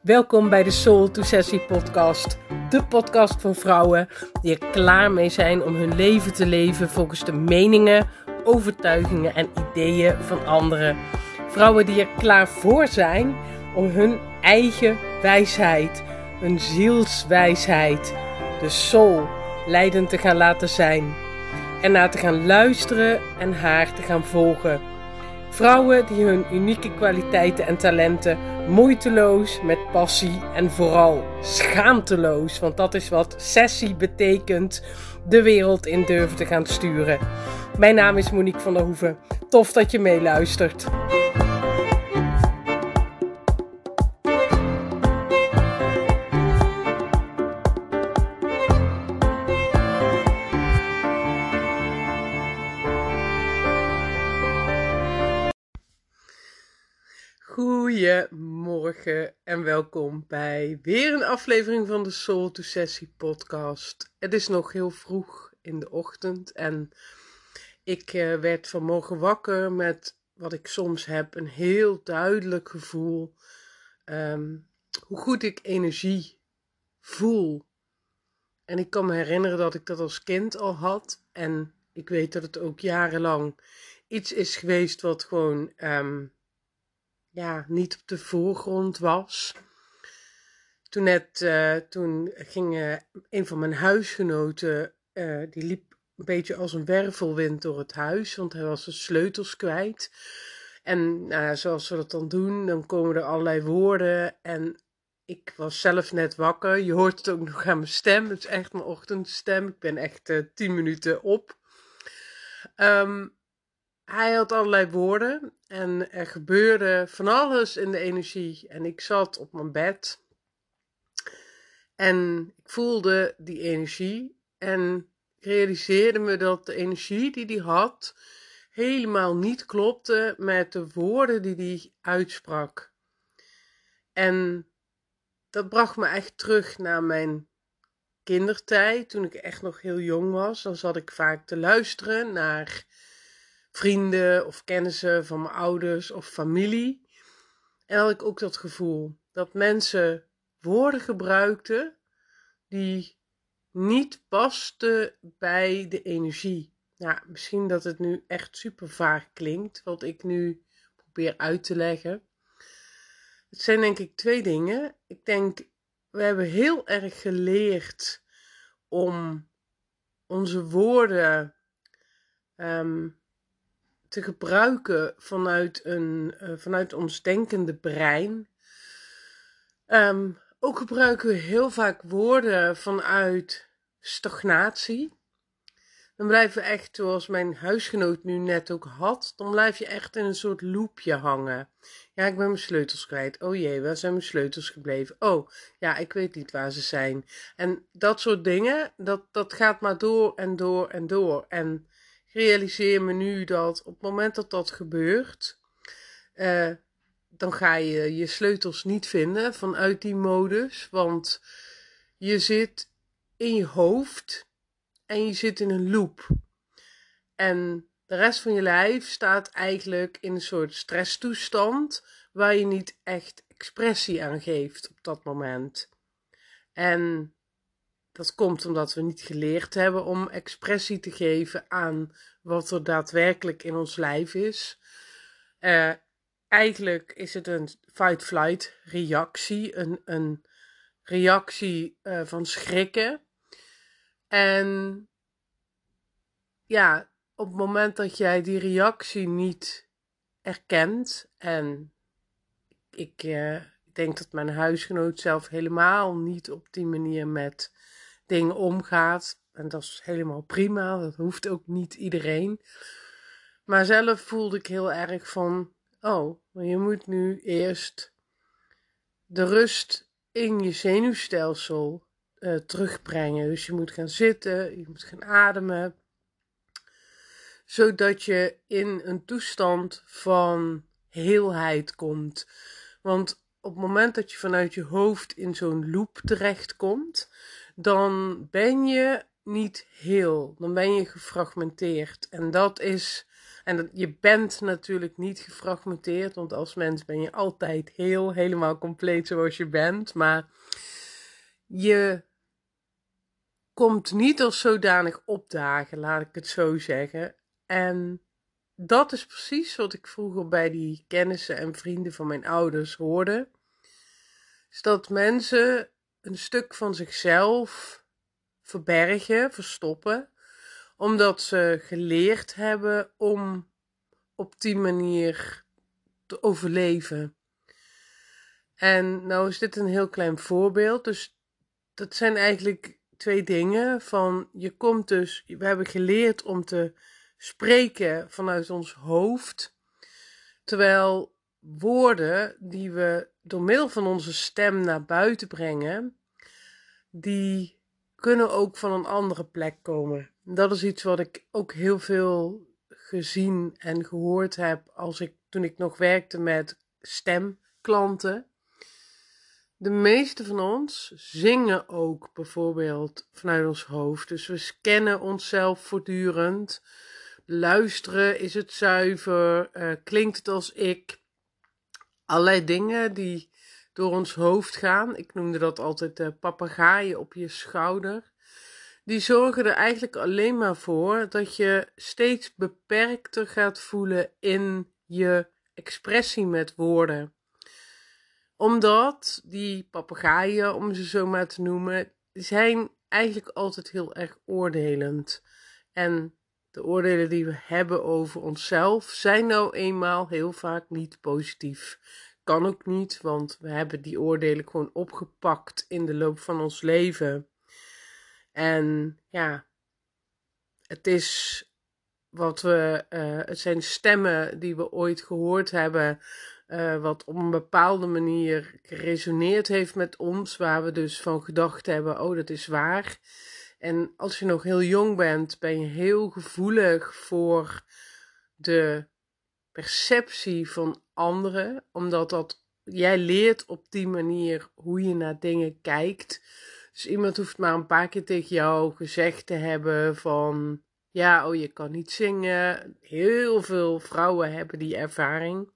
Welkom bij de Soul to Sessie podcast. De podcast voor vrouwen die er klaar mee zijn om hun leven te leven volgens de meningen, overtuigingen en ideeën van anderen. Vrouwen die er klaar voor zijn om hun eigen wijsheid, hun zielswijsheid, de soul, leidend te gaan laten zijn. En naar te gaan luisteren en haar te gaan volgen. Vrouwen die hun unieke kwaliteiten en talenten moeiteloos, met passie en vooral schaamteloos, want dat is wat sessie betekent, de wereld in durven te gaan sturen. Mijn naam is Monique van der Hoeven. Tof dat je meeluistert. Goedemorgen en welkom bij weer een aflevering van de Soul to Sessie podcast. Het is nog heel vroeg in de ochtend en ik uh, werd vanmorgen wakker met wat ik soms heb, een heel duidelijk gevoel um, hoe goed ik energie voel. En ik kan me herinneren dat ik dat als kind al had en ik weet dat het ook jarenlang iets is geweest wat gewoon um, ja, niet op de voorgrond was. Toen, net, uh, toen ging een van mijn huisgenoten, uh, die liep een beetje als een wervelwind door het huis, want hij was zijn sleutels kwijt. En nou, zoals we dat dan doen, dan komen er allerlei woorden. En ik was zelf net wakker. Je hoort het ook nog aan mijn stem. Het is echt mijn ochtendstem. Ik ben echt tien minuten op. Um, hij had allerlei woorden en er gebeurde van alles in de energie. En ik zat op mijn bed en ik voelde die energie en realiseerde me dat de energie die hij had helemaal niet klopte met de woorden die hij uitsprak. En dat bracht me echt terug naar mijn kindertijd, toen ik echt nog heel jong was. Dan zat ik vaak te luisteren naar vrienden of kennissen van mijn ouders of familie. En had ik ook dat gevoel dat mensen woorden gebruikten die niet pasten bij de energie. Nou, misschien dat het nu echt super vaag klinkt, wat ik nu probeer uit te leggen. Het zijn denk ik twee dingen. Ik denk, we hebben heel erg geleerd om onze woorden um, te gebruiken vanuit, een, uh, vanuit ons denkende brein. Um, ook gebruiken we heel vaak woorden vanuit stagnatie. Dan blijven we echt, zoals mijn huisgenoot nu net ook had, dan blijf je echt in een soort loopje hangen. Ja, ik ben mijn sleutels kwijt. Oh jee, waar zijn mijn sleutels gebleven? Oh, ja, ik weet niet waar ze zijn. En dat soort dingen, dat, dat gaat maar door en door en door. En realiseer me nu dat op het moment dat dat gebeurt, uh, dan ga je je sleutels niet vinden vanuit die modus, want je zit in je hoofd en je zit in een loop. En de rest van je lijf staat eigenlijk in een soort stresstoestand waar je niet echt expressie aan geeft op dat moment. En dat komt omdat we niet geleerd hebben om expressie te geven aan wat er daadwerkelijk in ons lijf is. Uh, eigenlijk is het een fight-flight reactie, een, een reactie uh, van schrikken. En ja, op het moment dat jij die reactie niet erkent, en ik, ik denk dat mijn huisgenoot zelf helemaal niet op die manier met dingen omgaat. En dat is helemaal prima, dat hoeft ook niet iedereen. Maar zelf voelde ik heel erg van: oh, je moet nu eerst de rust in je zenuwstelsel uh, terugbrengen. Dus je moet gaan zitten, je moet gaan ademen, zodat je in een toestand van heelheid komt. Want op het moment dat je vanuit je hoofd in zo'n loop terechtkomt, dan ben je niet heel. Dan ben je gefragmenteerd. En dat is En je bent natuurlijk niet gefragmenteerd, want als mens ben je altijd heel, helemaal compleet zoals je bent. Maar je komt niet als zodanig opdagen, laat ik het zo zeggen. En dat is precies wat ik vroeger bij die kennissen en vrienden van mijn ouders hoorde. Is dat mensen een stuk van zichzelf verbergen, verstoppen, omdat ze geleerd hebben om op die manier te overleven. En nou is dit een heel klein voorbeeld, dus dat zijn eigenlijk twee dingen. Van je komt dus, we hebben geleerd om te spreken vanuit ons hoofd, terwijl woorden die we door middel van onze stem naar buiten brengen, die kunnen ook van een andere plek komen. Dat is iets wat ik ook heel veel gezien en gehoord heb als ik, toen ik nog werkte met stemklanten. De meeste van ons zingen ook bijvoorbeeld vanuit ons hoofd. Dus we scannen onszelf voortdurend. Luisteren, is het zuiver? Uh, klinkt het als ik? Allerlei dingen die door ons hoofd gaan. Ik noemde dat altijd de papegaaien op je schouder. Die zorgen er eigenlijk alleen maar voor dat je steeds beperkter gaat voelen in je expressie met woorden. Omdat die papegaaien, om ze zo maar te noemen, zijn eigenlijk altijd heel erg oordelend. En de oordelen die we hebben over onszelf zijn nou eenmaal heel vaak niet positief kan ook niet, want we hebben die oordelen gewoon opgepakt in de loop van ons leven. En ja, het is wat we, uh, het zijn stemmen die we ooit gehoord hebben, uh, wat op een bepaalde manier geresoneerd heeft met ons, waar we dus van gedacht hebben, oh dat is waar. En als je nog heel jong bent, ben je heel gevoelig voor de perceptie van anderen, omdat dat, jij leert op die manier hoe je naar dingen kijkt. Dus iemand hoeft maar een paar keer tegen jou gezegd te hebben van, ja, oh je kan niet zingen. Heel veel vrouwen hebben die ervaring.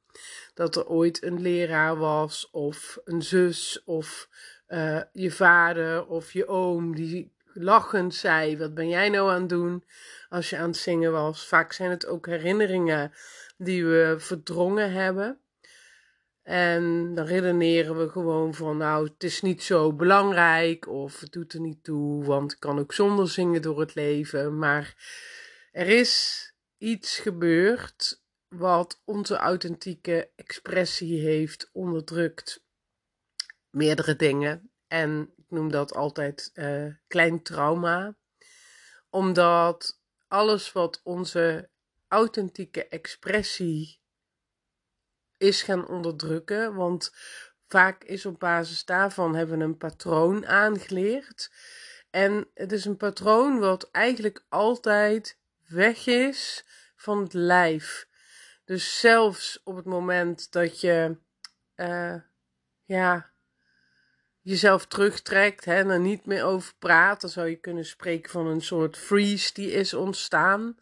Dat er ooit een leraar was, of een zus, of uh, je vader, of je oom, die lachend zei: Wat ben jij nou aan het doen als je aan het zingen was? Vaak zijn het ook herinneringen die we verdrongen hebben. En dan redeneren we gewoon van, nou, het is niet zo belangrijk of het doet er niet toe, want ik kan ook zonder zingen door het leven. Maar er is iets gebeurd wat onze authentieke expressie heeft onderdrukt. Meerdere dingen. En noem dat altijd uh, klein trauma. Omdat alles wat onze authentieke expressie is gaan onderdrukken. Want vaak is op basis daarvan hebben we een patroon aangeleerd. En het is een patroon wat eigenlijk altijd weg is van het lijf. Dus zelfs op het moment dat je uh, ja, jezelf terugtrekt hè, en er niet meer over praat, dan zou je kunnen spreken van een soort freeze die is ontstaan.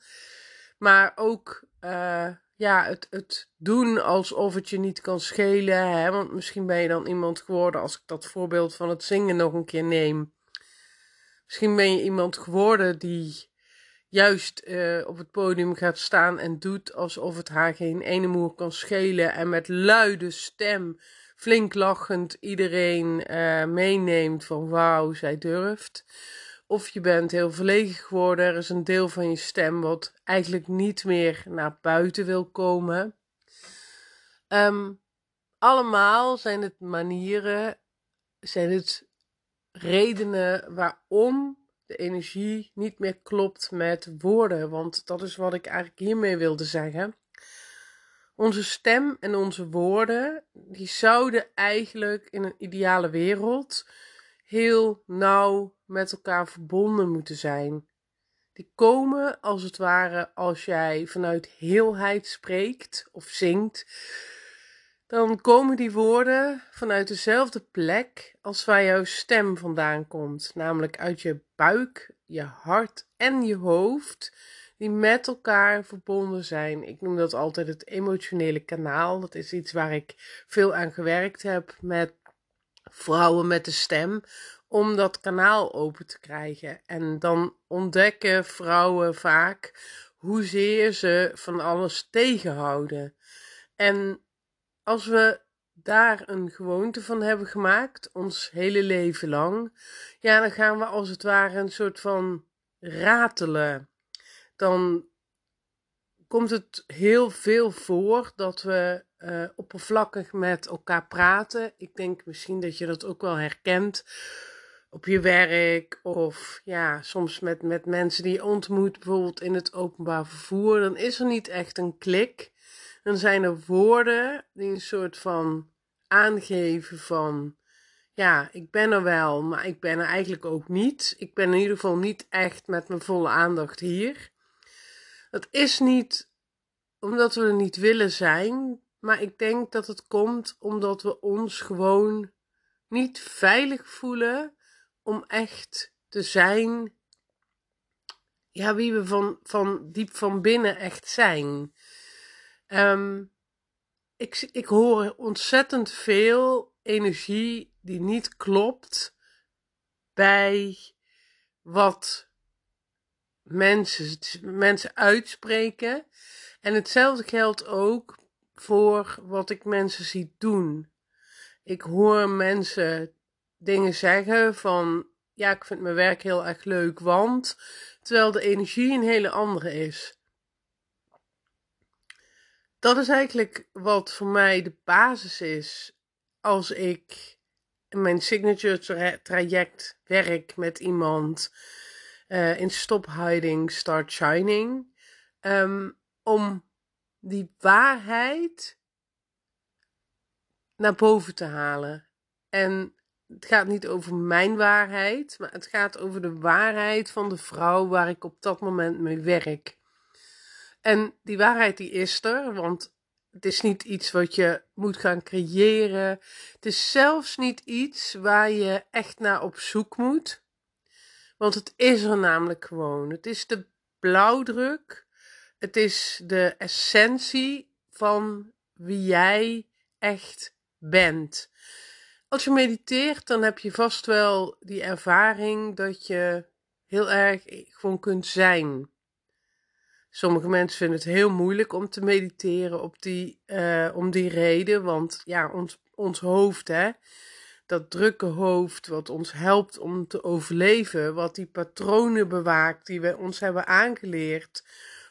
Maar ook uh, ja, het, het doen alsof het je niet kan schelen. Hè? Want misschien ben je dan iemand geworden, als ik dat voorbeeld van het zingen nog een keer neem. Misschien ben je iemand geworden die juist uh, op het podium gaat staan en doet alsof het haar geen ene moer kan schelen. En met luide stem, flink lachend, iedereen uh, meeneemt van wauw, zij durft. Of je bent heel verlegen geworden. Er is een deel van je stem wat eigenlijk niet meer naar buiten wil komen. Um, allemaal zijn het manieren, zijn het redenen waarom de energie niet meer klopt met woorden. Want dat is wat ik eigenlijk hiermee wilde zeggen. Onze stem en onze woorden, die zouden eigenlijk in een ideale wereld heel nauw met elkaar verbonden moeten zijn. Die komen als het ware als jij vanuit heelheid spreekt of zingt. Dan komen die woorden vanuit dezelfde plek als waar jouw stem vandaan komt, namelijk uit je buik, je hart en je hoofd. Die met elkaar verbonden zijn. Ik noem dat altijd het emotionele kanaal. Dat is iets waar ik veel aan gewerkt heb met vrouwen met de stem. Om dat kanaal open te krijgen. En dan ontdekken vrouwen vaak hoezeer ze van alles tegenhouden. En als we daar een gewoonte van hebben gemaakt, ons hele leven lang, ja, dan gaan we als het ware een soort van ratelen. Dan komt het heel veel voor dat we uh, oppervlakkig met elkaar praten. Ik denk misschien dat je dat ook wel herkent op je werk of ja, soms met, met mensen die je ontmoet, bijvoorbeeld in het openbaar vervoer. Dan is er niet echt een klik. Dan zijn er woorden die een soort van aangeven van ja, ik ben er wel, maar ik ben er eigenlijk ook niet. Ik ben in ieder geval niet echt met mijn volle aandacht hier. Dat is niet omdat we er niet willen zijn, maar ik denk dat het komt omdat we ons gewoon niet veilig voelen om echt te zijn, ja, wie we van, van diep van binnen echt zijn. Um, ik, ik hoor ontzettend veel energie die niet klopt bij wat mensen, mensen uitspreken. En hetzelfde geldt ook voor wat ik mensen zie doen. Ik hoor mensen dingen zeggen van ja, ik vind mijn werk heel erg leuk, want terwijl de energie een hele andere is dat is eigenlijk wat voor mij de basis is als ik mijn signature traject werk met iemand uh, in Stop Hiding, Start Shining. Um, om die waarheid naar boven te halen. En het gaat niet over mijn waarheid, maar het gaat over de waarheid van de vrouw waar ik op dat moment mee werk. En die waarheid die is er, want het is niet iets wat je moet gaan creëren. Het is zelfs niet iets waar je echt naar op zoek moet. Want het is er namelijk gewoon. Het is de blauwdruk. Het is de essentie van wie jij echt bent. Als je mediteert, dan heb je vast wel die ervaring dat je heel erg gewoon kunt zijn. Sommige mensen vinden het heel moeilijk om te mediteren op die, uh, om die reden. Want ja, ons, ons hoofd, hè, dat drukke hoofd, wat ons helpt om te overleven, wat die patronen bewaakt die we ons hebben aangeleerd,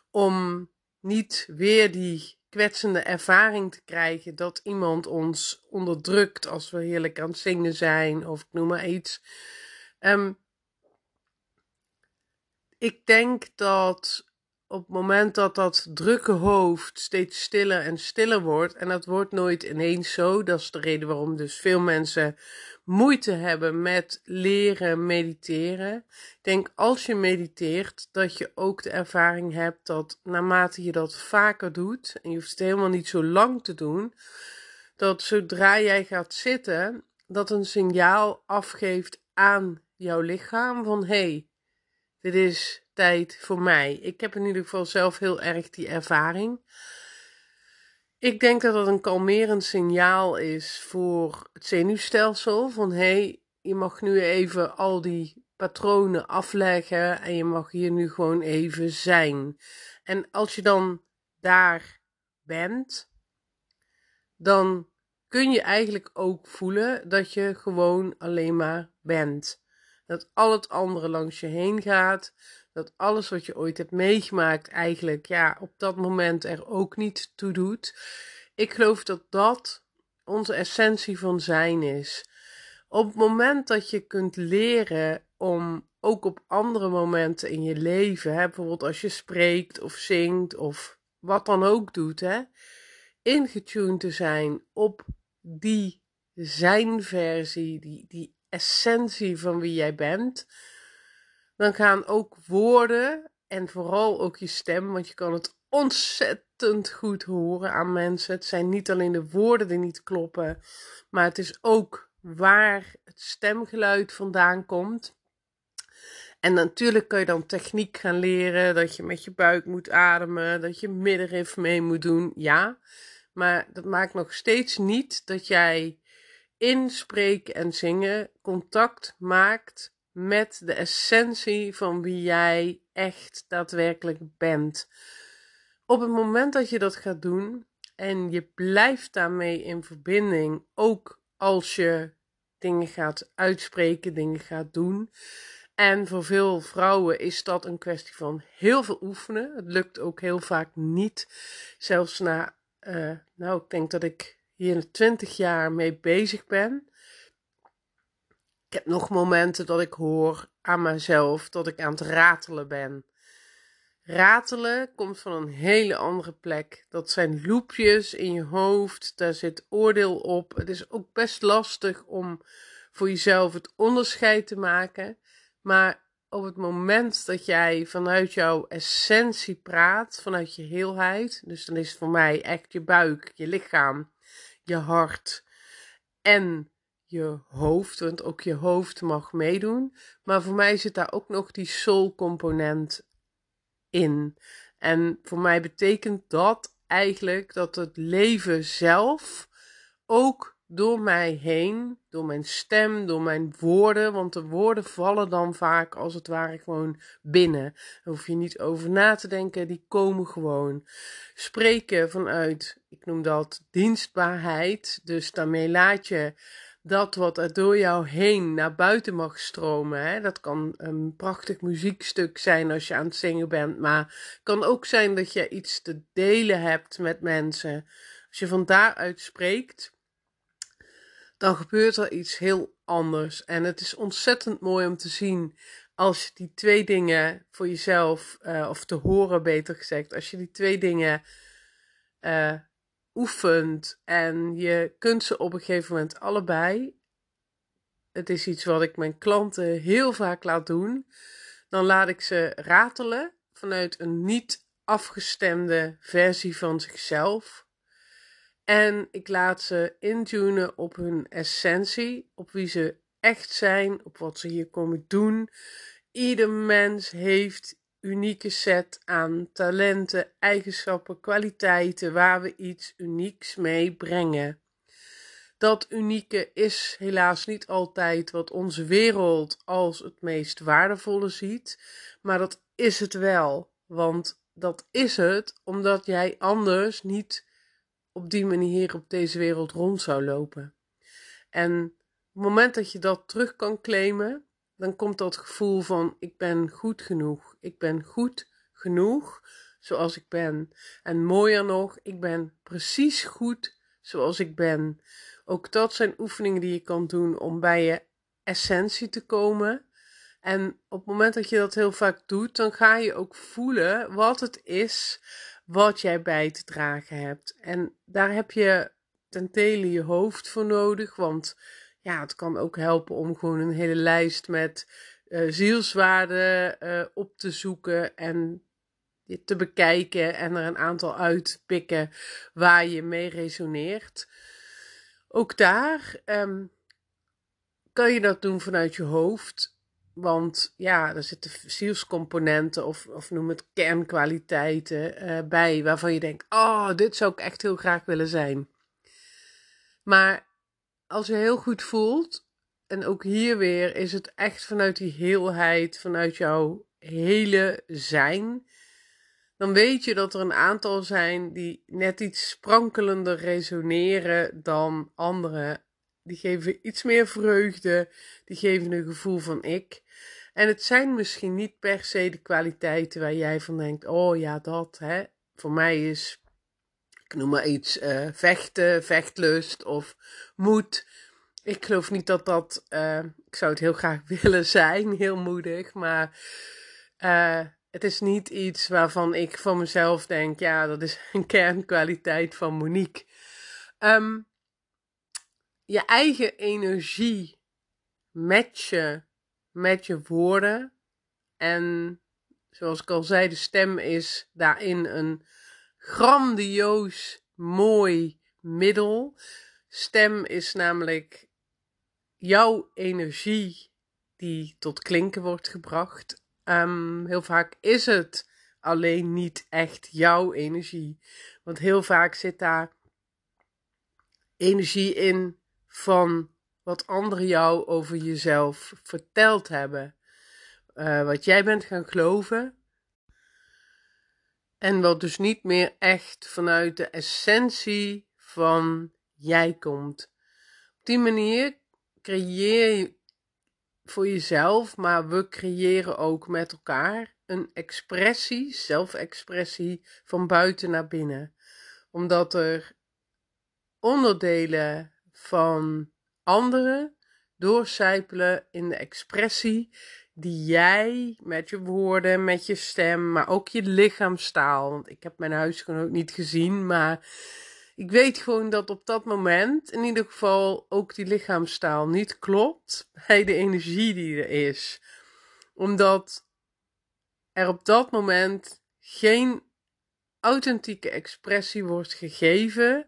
om niet weer die kwetsende ervaring te krijgen dat iemand ons onderdrukt als we heerlijk aan het zingen zijn of ik noem maar iets. Um, ik denk dat op het moment dat dat drukke hoofd steeds stiller en stiller wordt, en dat wordt nooit ineens zo, dat is de reden waarom dus veel mensen moeite hebben met leren mediteren. Ik denk als je mediteert, dat je ook de ervaring hebt dat naarmate je dat vaker doet, en je hoeft het helemaal niet zo lang te doen, dat zodra jij gaat zitten, dat een signaal afgeeft aan jouw lichaam van hé, hey, dit is tijd voor mij. Ik heb in ieder geval zelf heel erg die ervaring. Ik denk dat dat een kalmerend signaal is voor het zenuwstelsel. Van hé, hey, je mag nu even al die patronen afleggen en je mag hier nu gewoon even zijn. En als je dan daar bent, dan kun je eigenlijk ook voelen dat je gewoon alleen maar bent. Dat al het andere langs je heen gaat, dat alles wat je ooit hebt meegemaakt eigenlijk ja, op dat moment er ook niet toe doet. Ik geloof dat dat onze essentie van zijn is. Op het moment dat je kunt leren om ook op andere momenten in je leven, bijvoorbeeld als je spreekt of zingt of wat dan ook doet, hè, ingetuned te zijn op die zijn-versie, die, die essentie van wie jij bent, dan gaan ook woorden en vooral ook je stem, want je kan het ontzettend goed horen aan mensen. Het zijn niet alleen de woorden die niet kloppen, maar het is ook waar het stemgeluid vandaan komt. En natuurlijk kan je dan techniek gaan leren, dat je met je buik moet ademen, dat je middenrif mee moet doen, ja. Maar dat maakt nog steeds niet dat jij in spreken en zingen contact maakt met de essentie van wie jij echt daadwerkelijk bent. Op het moment dat je dat gaat doen en je blijft daarmee in verbinding, ook als je dingen gaat uitspreken, dingen gaat doen. En voor veel vrouwen is dat een kwestie van heel veel oefenen. Het lukt ook heel vaak niet. Zelfs na, uh, nou, ik denk dat ik hier 20 jaar mee bezig ben. Ik heb nog momenten dat ik hoor aan mezelf dat ik aan het ratelen ben. Ratelen komt van een hele andere plek. Dat zijn loepjes in je hoofd, daar zit oordeel op. Het is ook best lastig om voor jezelf het onderscheid te maken. Maar op het moment dat jij vanuit jouw essentie praat, vanuit je heelheid, dus dan is het voor mij echt je buik, je lichaam, je hart en je hoofd, want ook je hoofd mag meedoen. Maar voor mij zit daar ook nog die soul component in. En voor mij betekent dat eigenlijk dat het leven zelf ook door mij heen, door mijn stem, door mijn woorden, want de woorden vallen dan vaak als het ware gewoon binnen. Daar hoef je niet over na te denken, die komen gewoon. Spreken vanuit, ik noem dat dienstbaarheid, dus daarmee laat je dat wat er door jou heen naar buiten mag stromen. Hè? Dat kan een prachtig muziekstuk zijn als je aan het zingen bent, maar het kan ook zijn dat je iets te delen hebt met mensen. Als je van daaruit spreekt, dan gebeurt er iets heel anders. En het is ontzettend mooi om te zien als je die twee dingen voor jezelf, uh, of te horen beter gezegd, als je die twee dingen uh, oefent en je kunt ze op een gegeven moment allebei. Het is iets wat ik mijn klanten heel vaak laat doen. Dan laat ik ze ratelen vanuit een niet afgestemde versie van zichzelf. En ik laat ze intunen op hun essentie, op wie ze echt zijn, op wat ze hier komen doen. Ieder mens heeft unieke set aan talenten, eigenschappen, kwaliteiten waar we iets unieks mee brengen. Dat unieke is helaas niet altijd wat onze wereld als het meest waardevolle ziet, maar dat is het wel. Want dat is het omdat jij anders niet op die manier op deze wereld rond zou lopen. En op het moment dat je dat terug kan claimen, dan komt dat gevoel van ik ben goed genoeg. Ik ben goed genoeg zoals ik ben. En mooier nog, ik ben precies goed zoals ik ben. Ook dat zijn oefeningen die je kan doen om bij je essentie te komen. En op het moment dat je dat heel vaak doet, dan ga je ook voelen wat het is wat jij bij te dragen hebt. En daar heb je ten tele je hoofd voor nodig, want ja, het kan ook helpen om gewoon een hele lijst met uh, zielswaarden uh, op te zoeken en te bekijken en er een aantal uitpikken waar je mee resoneert. Ook daar um, kan je dat doen vanuit je hoofd. Want ja, er zitten zielscomponenten of, of noem het kernkwaliteiten uh, bij waarvan je denkt: Oh, dit zou ik echt heel graag willen zijn. Maar als je heel goed voelt, en ook hier weer is het echt vanuit die heelheid, vanuit jouw hele zijn, dan weet je dat er een aantal zijn die net iets sprankelender resoneren dan andere. Die geven iets meer vreugde, die geven een gevoel van ik. En het zijn misschien niet per se de kwaliteiten waar jij van denkt: oh ja, dat hè. Voor mij is, ik noem maar iets, uh, vechten, vechtlust of moed. Ik geloof niet dat dat, uh, ik zou het heel graag willen zijn, heel moedig, maar uh, het is niet iets waarvan ik van mezelf denk: ja, dat is een kernkwaliteit van Monique. Um, je eigen energie matchen met je woorden. En zoals ik al zei, de stem is daarin een grandioos mooi middel. Stem is namelijk jouw energie die tot klinken wordt gebracht. Ehm, heel vaak is het alleen niet echt jouw energie. Want heel vaak zit daar energie in van wat anderen jou over jezelf verteld hebben. Uh, wat jij bent gaan geloven. En wat dus niet meer echt vanuit de essentie van jij komt. Op die manier creëer je voor jezelf, maar we creëren ook met elkaar een expressie, zelfexpressie van buiten naar binnen. Omdat er onderdelen van anderen doorcijpelen in de expressie die jij met je woorden, met je stem, maar ook je lichaamstaal. Want ik heb mijn huisgenoot niet gezien, maar ik weet gewoon dat op dat moment in ieder geval ook die lichaamstaal niet klopt bij de energie die er is. Omdat er op dat moment geen authentieke expressie wordt gegeven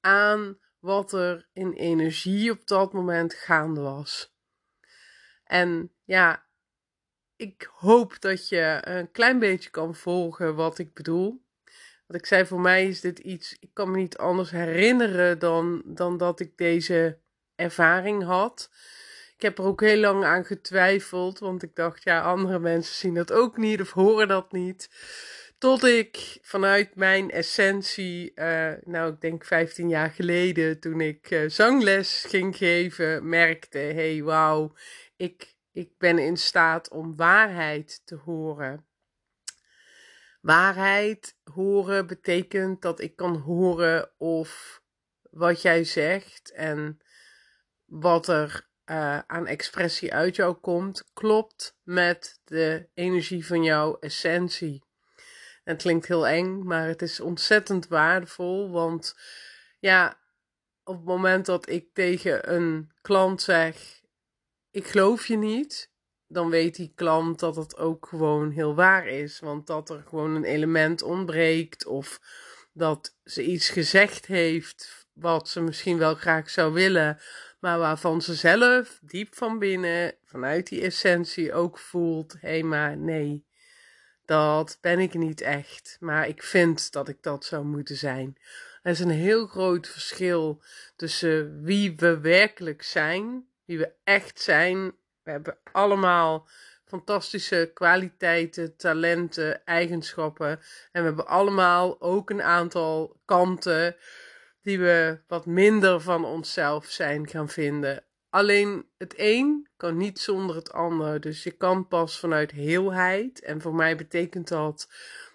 aan wat er in energie op dat moment gaande was. En ja, ik hoop dat je een klein beetje kan volgen wat ik bedoel. Wat ik zei, voor mij is dit iets, ik kan me niet anders herinneren dan, dan dat ik deze ervaring had. Ik heb er ook heel lang aan getwijfeld, want ik dacht, ja, andere mensen zien dat ook niet of horen dat niet. Tot ik vanuit mijn essentie, uh, nou, ik denk 15 jaar geleden, toen ik uh, zangles ging geven, merkte: hey, wauw, ik, ik ben in staat om waarheid te horen. Waarheid horen betekent dat ik kan horen of wat jij zegt en wat er uh, aan expressie uit jou komt, klopt met de energie van jouw essentie. En het klinkt heel eng, maar het is ontzettend waardevol. Want ja, op het moment dat ik tegen een klant zeg: Ik geloof je niet, dan weet die klant dat het ook gewoon heel waar is. Want dat er gewoon een element ontbreekt of dat ze iets gezegd heeft wat ze misschien wel graag zou willen, maar waarvan ze zelf diep van binnen, vanuit die essentie ook voelt: hé, hey, maar nee, dat ben ik niet echt. Maar ik vind dat ik dat zou moeten zijn. Er is een heel groot verschil tussen wie we werkelijk zijn, wie we echt zijn. We hebben allemaal fantastische kwaliteiten, talenten, eigenschappen. En we hebben allemaal ook een aantal kanten die we wat minder van onszelf zijn gaan vinden. Alleen het een kan niet zonder het ander. Dus je kan pas vanuit heelheid. En voor mij betekent dat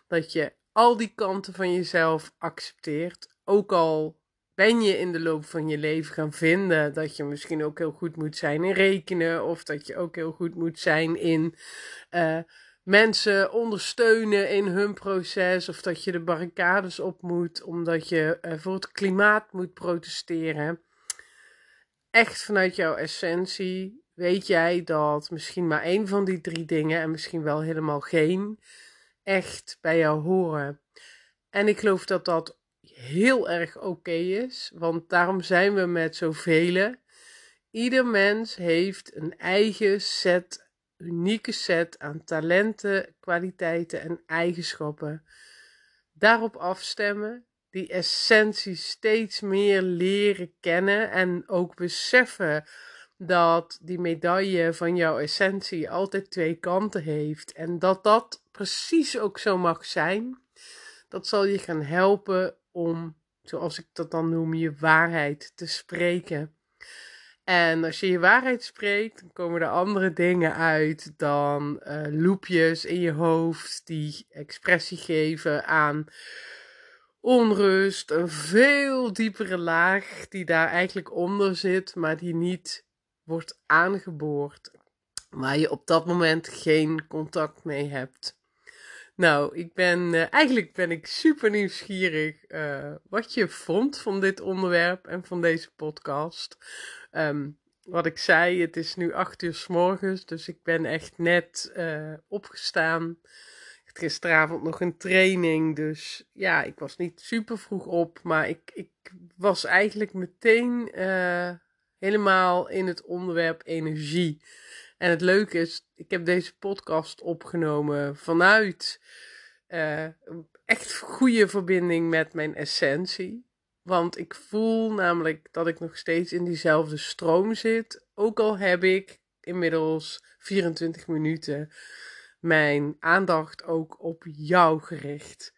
dat je al die kanten van jezelf accepteert. Ook al ben je in de loop van je leven gaan vinden dat je misschien ook heel goed moet zijn in rekenen. Of dat je ook heel goed moet zijn in uh, mensen ondersteunen in hun proces. Of dat je de barricades op moet omdat je uh, voor het klimaat moet protesteren echt vanuit jouw essentie weet jij dat misschien maar één van die drie dingen en misschien wel helemaal geen echt bij jou horen. En ik geloof dat dat heel erg oké is, want daarom zijn we met zoveel. Ieder mens heeft een eigen set, unieke set aan talenten, kwaliteiten en eigenschappen. Daarop afstemmen die essentie steeds meer leren kennen en ook beseffen dat die medaille van jouw essentie altijd twee kanten heeft en dat dat precies ook zo mag zijn. Dat zal je gaan helpen om, zoals ik dat dan noem, je waarheid te spreken. En als je je waarheid spreekt, dan komen er andere dingen uit dan uh, loepjes in je hoofd die expressie geven aan onrust, een veel diepere laag die daar eigenlijk onder zit, maar die niet wordt aangeboord. Waar je op dat moment geen contact mee hebt. Nou, ik ben, uh, eigenlijk ben ik super nieuwsgierig uh, wat je vond van dit onderwerp en van deze podcast. Um, wat ik zei, het is nu acht uur s morgens, dus ik ben echt net uh, opgestaan gisteravond nog een training. Dus ja, ik was niet super vroeg op. Maar ik, ik was eigenlijk meteen helemaal in het onderwerp energie. En het leuke is, ik heb deze podcast opgenomen vanuit uh, echt goede verbinding met mijn essentie. Want ik voel namelijk dat ik nog steeds in diezelfde stroom zit. Ook al heb ik inmiddels 24 minuten mijn aandacht ook op jou gericht.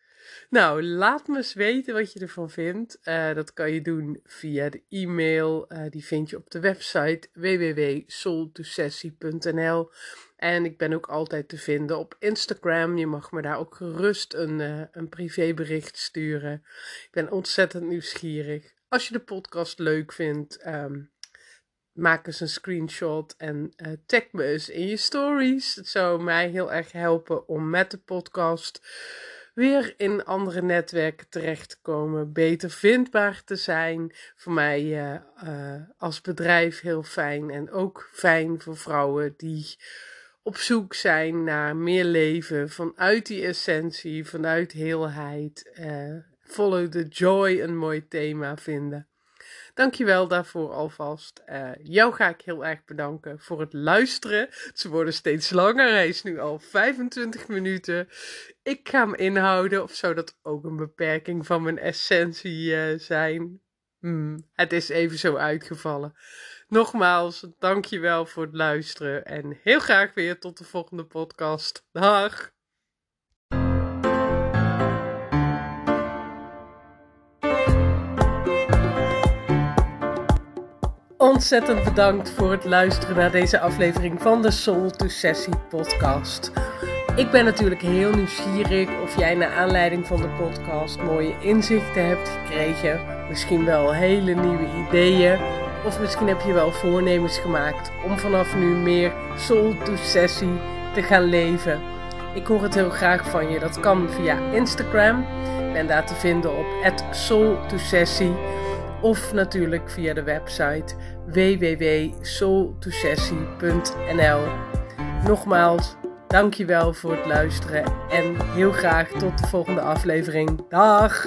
Nou, laat me eens weten wat je ervan vindt. Uh, dat kan je doen via de e-mail. Uh, die vind je op de website www.soultosessie.nl. En ik ben ook altijd te vinden op Instagram. Je mag me daar ook gerust een, uh, een privébericht sturen. Ik ben ontzettend nieuwsgierig. Als je de podcast leuk vindt, um, maak eens een screenshot en tag me eens in je stories. Het zou mij heel erg helpen om met de podcast weer in andere netwerken terecht te komen, beter vindbaar te zijn. Voor mij uh, uh, als bedrijf heel fijn en ook fijn voor vrouwen die op zoek zijn naar meer leven vanuit die essentie, vanuit heelheid. Follow the joy, een mooi thema vinden. Dankjewel daarvoor alvast. Uh, jou ga ik heel erg bedanken voor het luisteren. Ze worden steeds langer. Hij is nu al 25 minuten. Ik ga me inhouden, of zou dat ook een beperking van mijn essentie uh, zijn? Hmm, het is even zo uitgevallen. Nogmaals, dankjewel voor het luisteren en heel graag weer tot de volgende podcast. Dag! Ontzettend bedankt voor het luisteren naar deze aflevering van de Soul to Sessie podcast. Ik ben natuurlijk heel nieuwsgierig of jij naar aanleiding van de podcast mooie inzichten hebt gekregen. Misschien wel hele nieuwe ideeën. Of misschien heb je wel voornemens gemaakt om vanaf nu meer Soul to Sessie te gaan leven. Ik hoor het heel graag van je. Dat kan via Instagram. Ik ben daar te vinden op Soul to Sessie. Of natuurlijk via de website www.soultosessie.nl. Nogmaals, dankjewel voor het luisteren en heel graag tot de volgende aflevering. Dag!